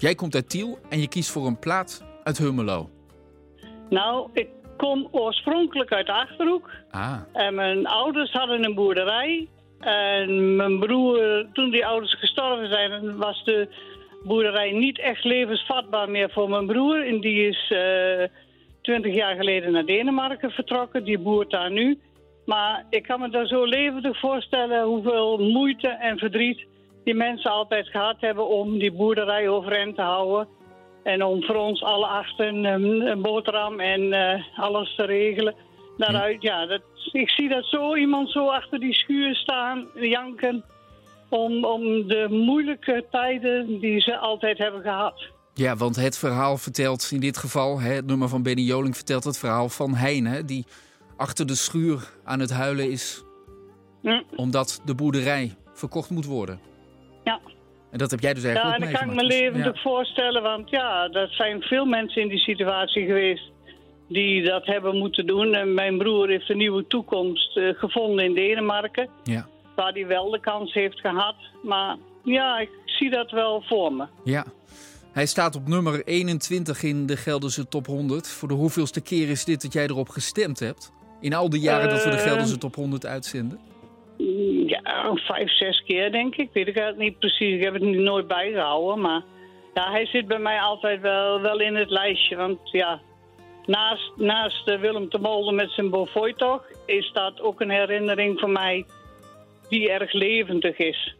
Jij komt uit Tiel en je kiest voor een plaat uit Hummelo. Nou, ik kom oorspronkelijk uit de Achterhoek. Ah, En mijn ouders hadden een boerderij. En mijn broer, toen die ouders gestorven zijn, was de boerderij niet echt levensvatbaar meer voor mijn broer. En die is twintig jaar geleden naar Denemarken vertrokken. Die boert daar nu. Maar ik kan me daar zo levendig voorstellen hoeveel moeite en verdriet die mensen altijd gehad hebben om die boerderij overeind te houden. En om voor ons alle achten een, een boterham en eh, alles te regelen. Daaruit, ja, dat, ik zie dat zo iemand zo achter die schuur staan, janken. Om, om de moeilijke tijden die ze altijd hebben gehad. ja, want het verhaal vertelt in dit geval, hè, het nummer van Benny Joling vertelt het verhaal van Hein, hè, die achter de schuur aan het huilen is Hm, omdat de boerderij verkocht moet worden. Ja. En dat heb jij dus Ja, eigenlijk en ook dat kan ik me. Dus, levendig voorstellen, want ja, er zijn veel mensen in die situatie geweest die dat hebben moeten doen. En mijn broer heeft een nieuwe toekomst eh, gevonden in Denemarken, Ja, ja, waar hij wel de kans heeft gehad. Maar ja, ik zie dat wel voor me. ja. Hij staat op nummer 21 in de Gelderse top 100. Voor de hoeveelste keer is dit dat jij erop gestemd hebt? In al die jaren dat we de Eh, Gelderse top 100 uitzenden? Mm, Ja, vijf, zes keer denk ik. Weet ik eigenlijk niet precies. Ik heb het nooit bijgehouden. Maar ja, hij zit bij mij altijd wel, wel in het lijstje. Want ja, naast, naast eh, Willem de Molde met zijn toch... is dat ook een herinnering van mij die erg levendig is.